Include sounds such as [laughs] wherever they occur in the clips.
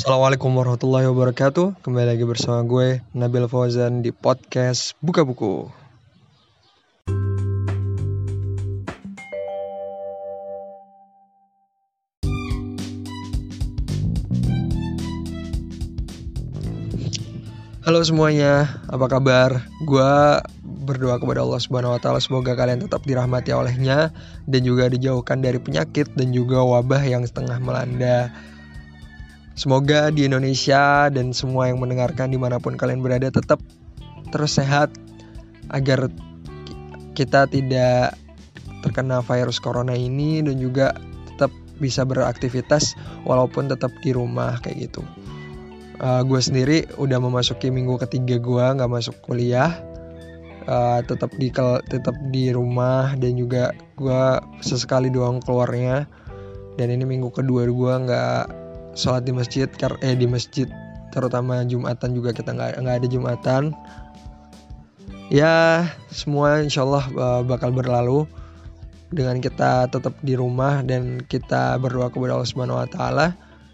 Assalamualaikum warahmatullahi wabarakatuh Kembali lagi bersama gue Nabil Fauzan di podcast Buka Buku Halo semuanya, apa kabar? Gue berdoa kepada Allah Subhanahu wa taala semoga kalian tetap dirahmati olehnya dan juga dijauhkan dari penyakit dan juga wabah yang setengah melanda. Semoga di Indonesia dan semua yang mendengarkan di mana pun kalian berada tetap terus sehat agar kita tidak terkena virus corona ini dan juga tetap bisa beraktivitas walaupun tetap di rumah kayak gitu. Uh, gue sendiri udah memasuki minggu ketiga gue nggak masuk kuliah. Uh, tetap di tetap di rumah dan juga gue sesekali doang keluarnya. Dan ini minggu kedua gue nggak sholat di masjid eh di masjid terutama jumatan juga kita nggak nggak ada jumatan ya semua insyaallah bakal berlalu dengan kita tetap di rumah dan kita berdoa kepada Allah Subhanahu Wa Taala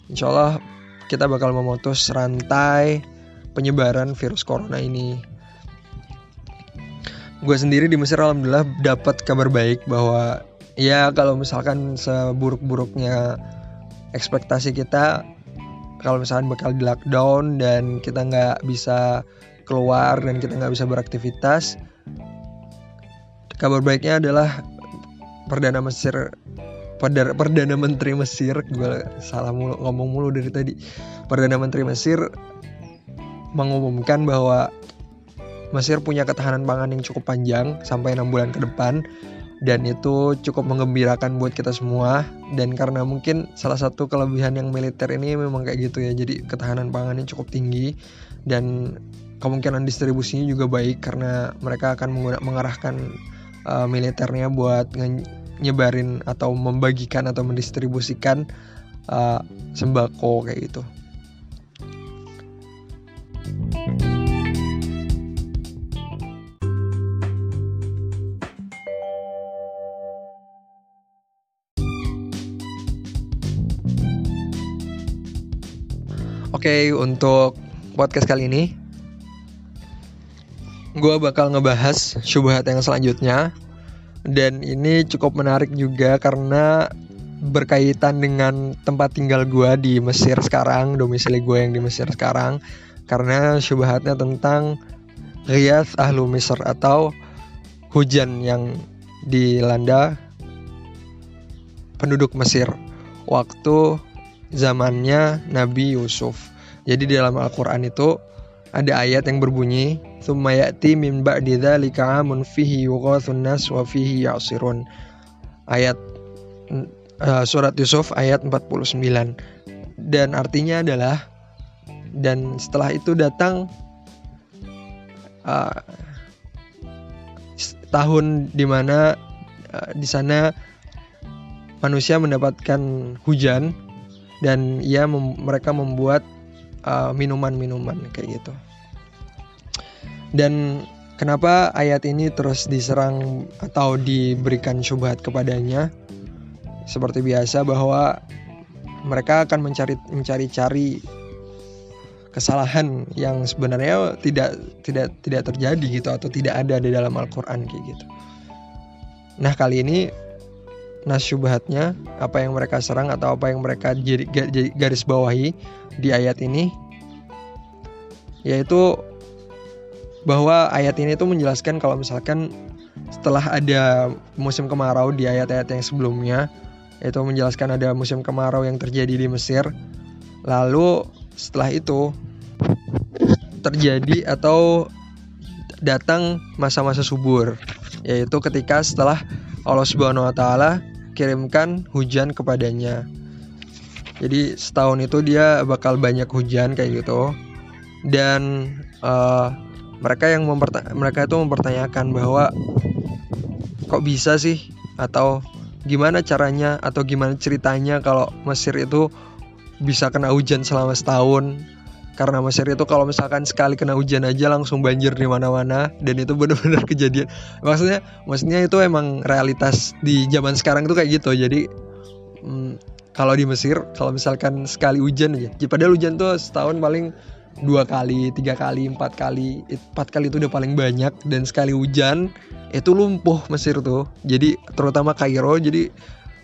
insyaallah kita bakal memutus rantai penyebaran virus corona ini. Gue sendiri di Mesir alhamdulillah dapat kabar baik bahwa ya kalau misalkan seburuk-buruknya ekspektasi kita kalau misalkan bakal di lockdown dan kita nggak bisa keluar dan kita nggak bisa beraktivitas kabar baiknya adalah perdana Mesir Perdana, Perdana Menteri Mesir. Gue salah mulu, ngomong mulu dari tadi. Perdana Menteri Mesir mengumumkan bahwa Mesir punya ketahanan pangan yang cukup panjang sampai enam bulan ke depan dan itu cukup mengembirakan buat kita semua. Dan karena mungkin salah satu kelebihan yang militer ini memang kayak gitu ya. Jadi ketahanan pangannya cukup tinggi. Dan kemungkinan distribusinya juga baik karena mereka akan mengarahkan uh, militernya buat nyebarin atau membagikan atau mendistribusikan uh, sembako kayak gitu. Oke, okay, untuk podcast kali ini gue bakal ngebahas syubhat yang selanjutnya. Dan ini cukup menarik juga karena berkaitan dengan tempat tinggal gue di Mesir sekarang, domisili gue yang di Mesir sekarang, karena syubhatnya tentang Riyadh Ahlu Misr atau hujan yang dilanda penduduk Mesir. Waktu zamannya Nabi Yusuf. Jadi di dalam Al-Quran itu ada ayat yang berbunyi thumma ya'ti min ba'di dzalika 'amun fihi yughathun nas wa fihi ya'sirun. Ayat uh, surat Yusuf ayat 49 dan artinya adalah dan setelah itu datang uh, tahun di mana uh, di sana manusia mendapatkan hujan dan ia mem mereka membuat minuman-minuman uh, kayak gitu. Dan kenapa ayat ini terus diserang atau diberikan syubhat kepadanya? Seperti biasa bahwa mereka akan mencari mencari-cari kesalahan yang sebenarnya tidak tidak tidak terjadi gitu atau tidak ada di dalam Al-Qur'an kayak gitu. Nah, kali ini nas syubhatnya apa yang mereka serang atau apa yang mereka garis bawahi di ayat ini yaitu bahwa ayat ini tuh menjelaskan kalau misalkan setelah ada musim kemarau di ayat-ayat yang sebelumnya itu menjelaskan ada musim kemarau yang terjadi di Mesir lalu setelah itu terjadi atau datang masa-masa subur yaitu ketika setelah Allah Subhanahu wa taala kirimkan hujan kepadanya. Jadi setahun itu dia bakal banyak hujan kayak gitu. Dan uh, mereka yang mereka itu mempertanyakan bahwa kok bisa sih atau gimana caranya atau gimana ceritanya kalau Mesir itu bisa kena hujan selama setahun karena Mesir itu kalau misalkan sekali kena hujan aja langsung banjir di mana-mana. Dan itu benar-benar [laughs] kejadian. Maksudnya maksudnya itu emang realitas di zaman sekarang itu kayak gitu. Jadi hmm, kalau di Mesir kalau misalkan sekali hujan aja padahal hujan tuh setahun paling dua kali tiga kali empat kali. Empat kali itu udah paling banyak. Dan sekali hujan itu lumpuh Mesir tuh. Jadi terutama Kairo jadi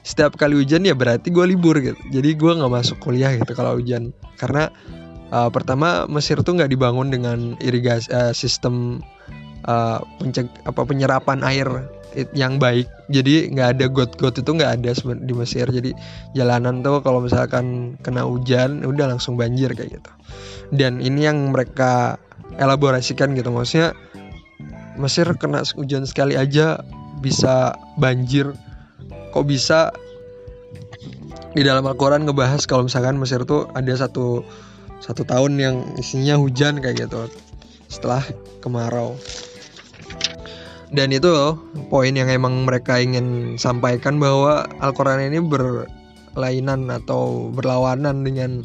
setiap kali hujan ya berarti gue libur gitu. Jadi gue nggak masuk kuliah gitu kalau hujan. Karena uh, pertama Mesir tuh nggak dibangun dengan irigasi uh, sistem uh, penceg apa penyerapan air yang baik. Jadi nggak ada got-got itu nggak ada di Mesir. Jadi jalanan tuh kalau misalkan kena hujan udah langsung banjir kayak gitu. Dan ini yang mereka elaborasikan gitu. Maksudnya Mesir kena hujan sekali aja bisa banjir. Kok bisa? Di dalam Al-Quran ngebahas kalau misalkan Mesir tuh ada satu satu tahun yang isinya hujan kayak gitu setelah kemarau. Dan itu poin yang emang mereka ingin sampaikan bahwa Al-Quran ini berlainan atau berlawanan dengan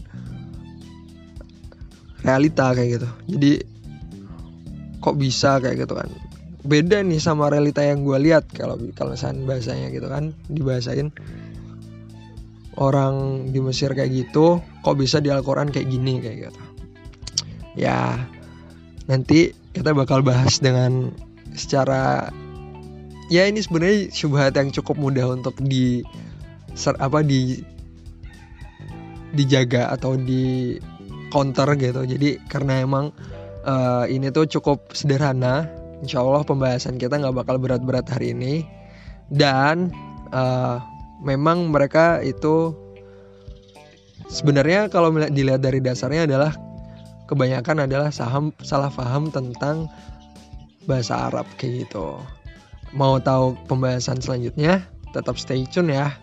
realita kayak gitu. Jadi kok bisa kayak gitu kan? Beda nih sama realita yang gue lihat kalau kalau misalnya bahasanya gitu kan dibahasain orang di Mesir kayak gitu kok bisa di Al-Quran kayak gini kayak gitu. Ya nanti kita bakal bahas dengan secara ya ini sebenarnya syubhat yang cukup mudah untuk di ser, apa di dijaga atau di counter gitu. Jadi karena emang uh, ini tuh cukup sederhana insya Allah pembahasan kita nggak bakal berat-berat hari ini. Dan uh, memang mereka itu sebenarnya kalau dilihat dari dasarnya adalah kebanyakan adalah saham salah paham tentang bahasa Arab kayak gitu. Mau tahu pembahasan selanjutnya? Tetap stay tune ya.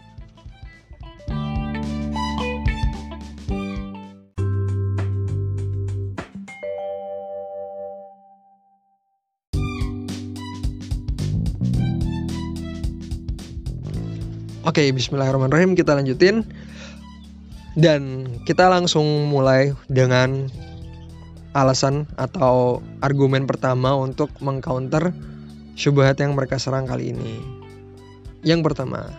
Oke, bismillahirrahmanirrahim kita lanjutin. Dan kita langsung mulai dengan alasan atau argumen pertama untuk mengcounter syubhat yang mereka serang kali ini. Yang pertama,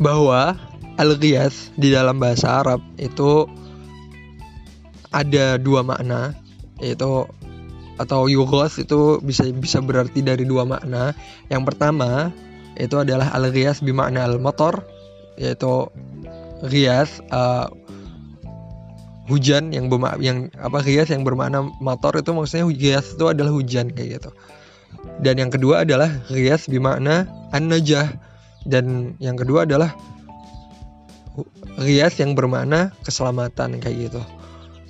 bahwa al-ghiyas di dalam bahasa Arab itu ada dua makna, yaitu atau yugos itu bisa bisa berarti dari dua makna. Yang pertama itu adalah al-ghiyas bimakna al-motor, yaitu ghiyas uh, hujan yang bermak yang apa hias yang bermakna motor itu maksudnya hias itu adalah hujan kayak gitu. Dan yang kedua adalah hias bermakna an-najah dan yang kedua adalah hias yang bermakna keselamatan kayak gitu.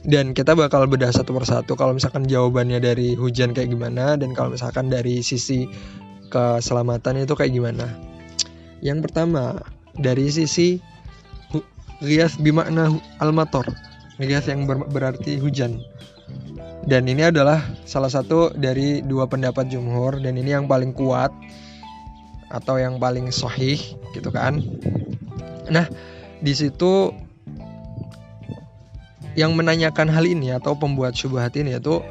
Dan kita bakal bedah satu persatu kalau misalkan jawabannya dari hujan kayak gimana dan kalau misalkan dari sisi keselamatan itu kayak gimana. Yang pertama dari sisi rias bimakna al-mator Migas yang ber berarti hujan. Dan ini adalah salah satu dari dua pendapat jumhur dan ini yang paling kuat atau yang paling sahih gitu kan. Nah, di situ yang menanyakan hal ini atau pembuat syubhat ini itu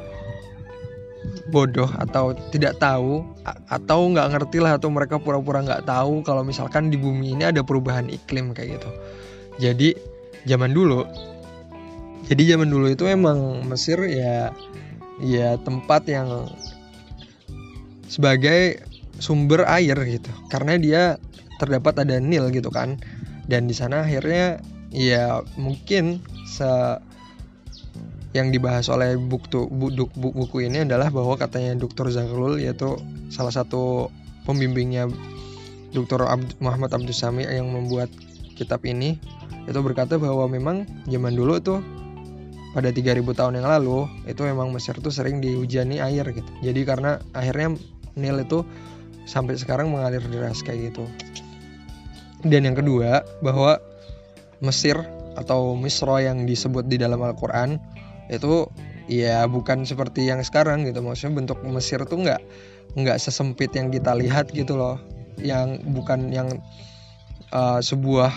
bodoh atau tidak tahu atau nggak ngerti lah atau mereka pura-pura nggak tahu kalau misalkan di bumi ini ada perubahan iklim kayak gitu. Jadi zaman dulu jadi zaman dulu itu emang Mesir ya ya tempat yang sebagai sumber air gitu karena dia terdapat ada Nil gitu kan dan di sana akhirnya ya mungkin se yang dibahas oleh buku, buku, buku ini adalah bahwa katanya Dr. Zahrul yaitu salah satu pembimbingnya Dr. Abd, Muhammad Abdul Sami yang membuat kitab ini itu berkata bahwa memang zaman dulu tuh pada 3000 tahun yang lalu itu memang Mesir tuh sering dihujani air gitu. Jadi karena akhirnya Nil itu sampai sekarang mengalir deras kayak gitu. Dan yang kedua bahwa Mesir atau Misro yang disebut di dalam Al-Quran itu ya bukan seperti yang sekarang gitu. Maksudnya bentuk Mesir tuh nggak nggak sesempit yang kita lihat gitu loh. Yang bukan yang uh, sebuah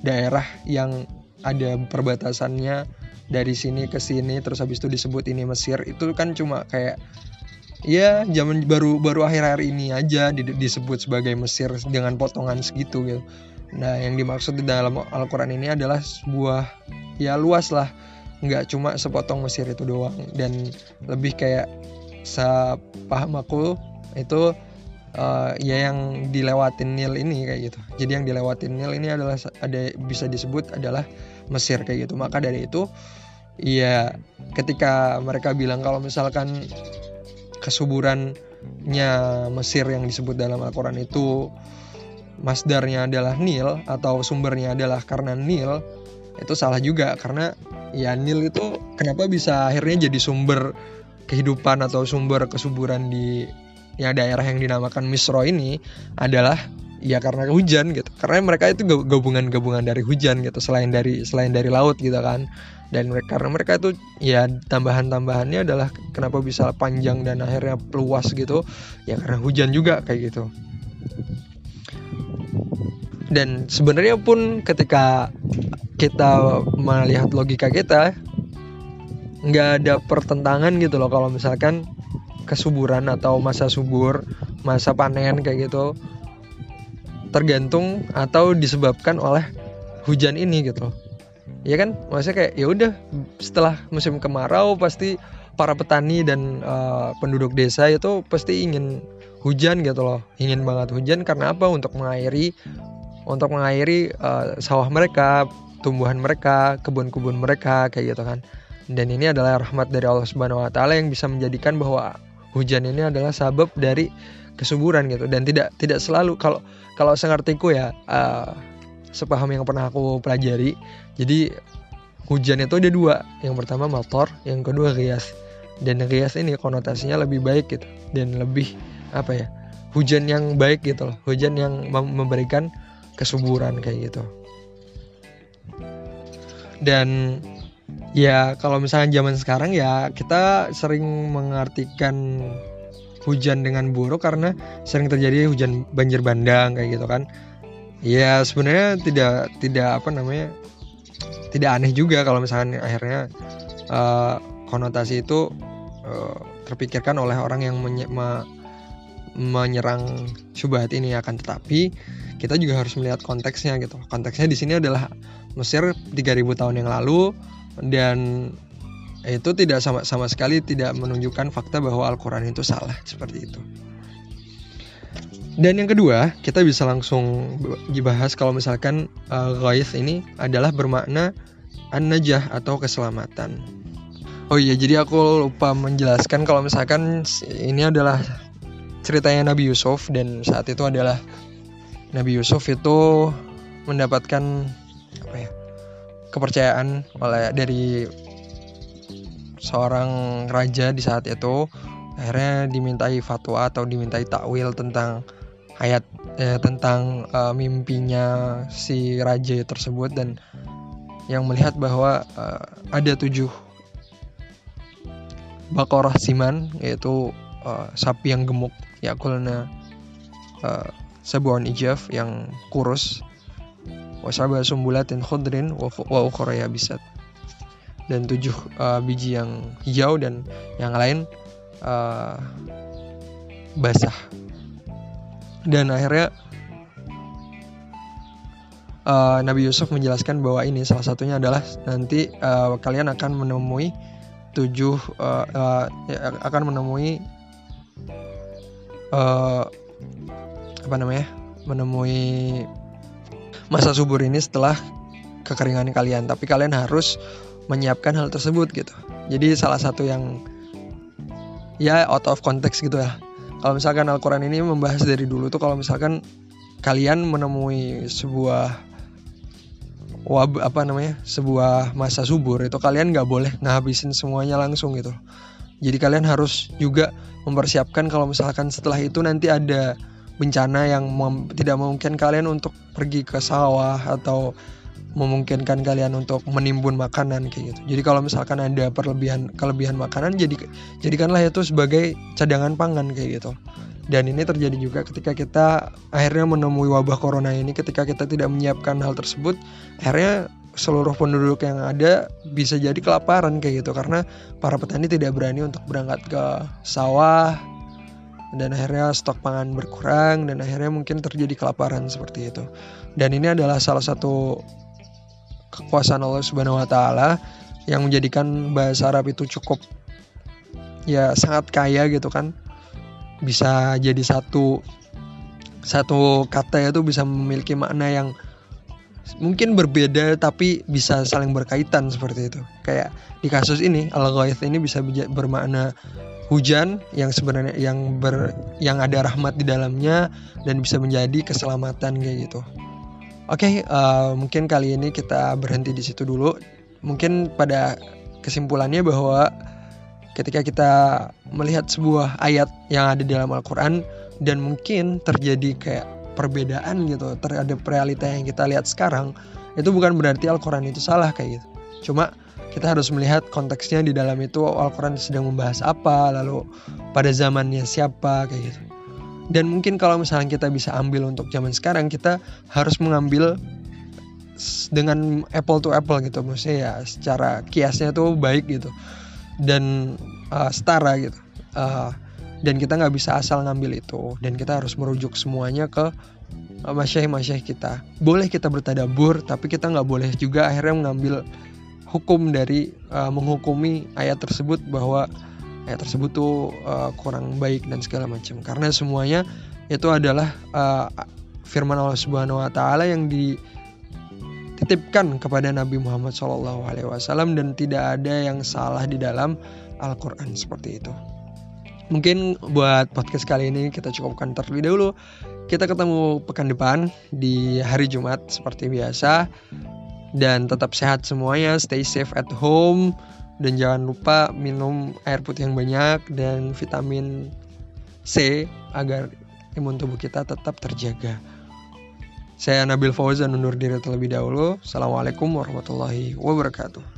daerah yang ada perbatasannya dari sini ke sini terus habis itu disebut ini Mesir. Itu kan cuma kayak ya zaman baru baru akhir-akhir ini aja di, disebut sebagai Mesir dengan potongan segitu gitu. Nah, yang dimaksud di dalam Al-Quran ini adalah sebuah ya luas lah, nggak cuma sepotong Mesir itu doang dan lebih kayak sepaham aku itu uh, ya yang dilewatin Nil ini kayak gitu. Jadi yang dilewatin Nil ini adalah ada bisa disebut adalah Mesir kayak gitu. Maka dari itu ya ketika mereka bilang kalau misalkan kesuburannya Mesir yang disebut dalam Al-Qur'an itu masdarnya adalah Nil atau sumbernya adalah karena Nil itu salah juga karena ya Nil itu kenapa bisa akhirnya jadi sumber kehidupan atau sumber kesuburan di ya daerah yang dinamakan Misro ini adalah ya karena hujan gitu. Karena mereka itu gabungan-gabungan dari hujan gitu selain dari selain dari laut gitu kan. Dan mereka karena mereka itu ya tambahan-tambahannya adalah kenapa bisa panjang dan akhirnya luas gitu ya karena hujan juga kayak gitu dan sebenarnya pun ketika kita melihat logika kita nggak ada pertentangan gitu loh kalau misalkan kesuburan atau masa subur masa panen kayak gitu tergantung atau disebabkan oleh hujan ini gitu ya kan? Maksudnya kayak ya udah setelah musim kemarau pasti para petani dan uh, penduduk desa itu pasti ingin hujan gitu loh. Ingin banget hujan karena apa? Untuk mengairi untuk mengairi uh, sawah mereka tumbuhan mereka kebun-kebun mereka kayak gitu kan. Dan ini adalah rahmat dari Allah Subhanahu Wa Taala yang bisa menjadikan bahwa hujan ini adalah sabab dari kesuburan gitu. Dan tidak tidak selalu kalau kalau sengartiku ya uh, sepaham yang pernah aku pelajari jadi hujan itu ada dua. Yang pertama motor yang kedua rias. Dan rias ini konotasinya lebih baik gitu dan lebih apa ya hujan yang baik gitu loh. Hujan yang memberikan kesuburan kayak gitu. Dan ya kalau misalnya zaman sekarang ya kita sering mengartikan hujan dengan buruk karena sering terjadi hujan banjir bandang kayak gitu kan. Ya sebenarnya tidak tidak apa namanya tidak aneh juga kalau misalkan akhirnya uh, konotasi itu uh, terpikirkan oleh orang yang menye me menyerang syubhat ini. Akan tetapi kita juga harus melihat konteksnya gitu konteksnya di sini adalah Mesir 3000 tahun yang lalu dan itu tidak sama sama sekali tidak menunjukkan fakta bahwa Al-Qur'an itu salah seperti itu. Dan yang kedua, kita bisa langsung dibahas kalau misalkan uh, ghaith ini adalah bermakna an-najah atau keselamatan. Oh iya, jadi aku lupa menjelaskan kalau misalkan ini adalah ceritanya Nabi Yusuf dan saat itu adalah Nabi Yusuf itu mendapatkan apa ya? kepercayaan oleh dari seorang raja di saat itu akhirnya dimintai fatwa atau dimintai takwil tentang ayat eh, tentang uh, mimpinya si raja tersebut dan yang melihat bahwa uh, ada tujuh bakoroh siman yaitu uh, sapi yang gemuk yakulna sebuah ijaf yang kurus. Wasaba sumbulatin khudrin wa ukhra bisat dan tujuh uh, biji yang hijau dan yang lain uh, basah. Dan akhirnya uh, Nabi Yusuf menjelaskan bahwa ini salah satunya adalah nanti uh, kalian akan menemui tujuh uh, uh, akan menemui uh, apa namanya menemui masa subur ini setelah kekeringan kalian. Tapi kalian harus menyiapkan hal tersebut gitu. Jadi salah satu yang ya out of context gitu ya. Kalau misalkan Al-Quran ini membahas dari dulu tuh kalau misalkan kalian menemui sebuah wab apa namanya sebuah masa subur itu kalian nggak boleh ngabisin semuanya langsung gitu. Jadi kalian harus juga mempersiapkan kalau misalkan setelah itu nanti ada bencana yang mem tidak memungkinkan kalian untuk pergi ke sawah atau memungkinkan kalian untuk menimbun makanan kayak gitu. Jadi kalau misalkan ada perlebihan kelebihan makanan jadi jadikanlah itu sebagai cadangan pangan kayak gitu. Dan ini terjadi juga ketika kita akhirnya menemui wabah corona ini ketika kita tidak menyiapkan hal tersebut akhirnya seluruh penduduk yang ada bisa jadi kelaparan kayak gitu karena para petani tidak berani untuk berangkat ke sawah dan akhirnya stok pangan berkurang dan akhirnya mungkin terjadi kelaparan seperti itu. Dan ini adalah salah satu kekuasaan Allah Subhanahu wa taala yang menjadikan bahasa Arab itu cukup ya sangat kaya gitu kan. Bisa jadi satu satu kata itu bisa memiliki makna yang mungkin berbeda tapi bisa saling berkaitan seperti itu. Kayak di kasus ini al-ghaith ini bisa bermakna hujan yang sebenarnya yang ber yang ada rahmat di dalamnya dan bisa menjadi keselamatan kayak gitu. Oke, okay, uh, eh, mungkin kali ini kita berhenti di situ dulu. Mungkin pada kesimpulannya bahwa ketika kita melihat sebuah ayat yang ada dalam Al-Qur'an dan mungkin terjadi kayak perbedaan gitu terhadap realita yang kita lihat sekarang, itu bukan berarti Al-Qur'an itu salah kayak gitu. Cuma kita harus melihat konteksnya di dalam itu Al-Quran sedang membahas apa lalu pada zamannya siapa kayak gitu. Dan mungkin kalau misalnya kita bisa ambil untuk zaman sekarang kita harus mengambil dengan apple to apple gitu maksudnya ya secara kiasnya tuh baik gitu dan uh, setara gitu. Uh, dan kita nggak bisa asal ngambil itu dan kita harus merujuk semuanya ke uh, masyayikh kita. Boleh kita bertadabur tapi kita nggak boleh juga akhirnya mengambil hukum dari uh, menghukumi ayat tersebut bahwa ayat tersebut tuh uh, kurang baik dan segala macam karena semuanya itu adalah uh, firman Allah Subhanahu wa taala yang dititipkan kepada Nabi Muhammad SAW dan tidak ada yang salah di dalam Al-Qur'an seperti itu. Mungkin buat podcast kali ini kita cukupkan terlebih dahulu. Kita ketemu pekan depan di hari Jumat seperti biasa dan tetap sehat semuanya stay safe at home dan jangan lupa minum air putih yang banyak dan vitamin C agar imun tubuh kita tetap terjaga. Saya Nabil Fauzan undur diri terlebih dahulu. Assalamualaikum warahmatullahi wabarakatuh.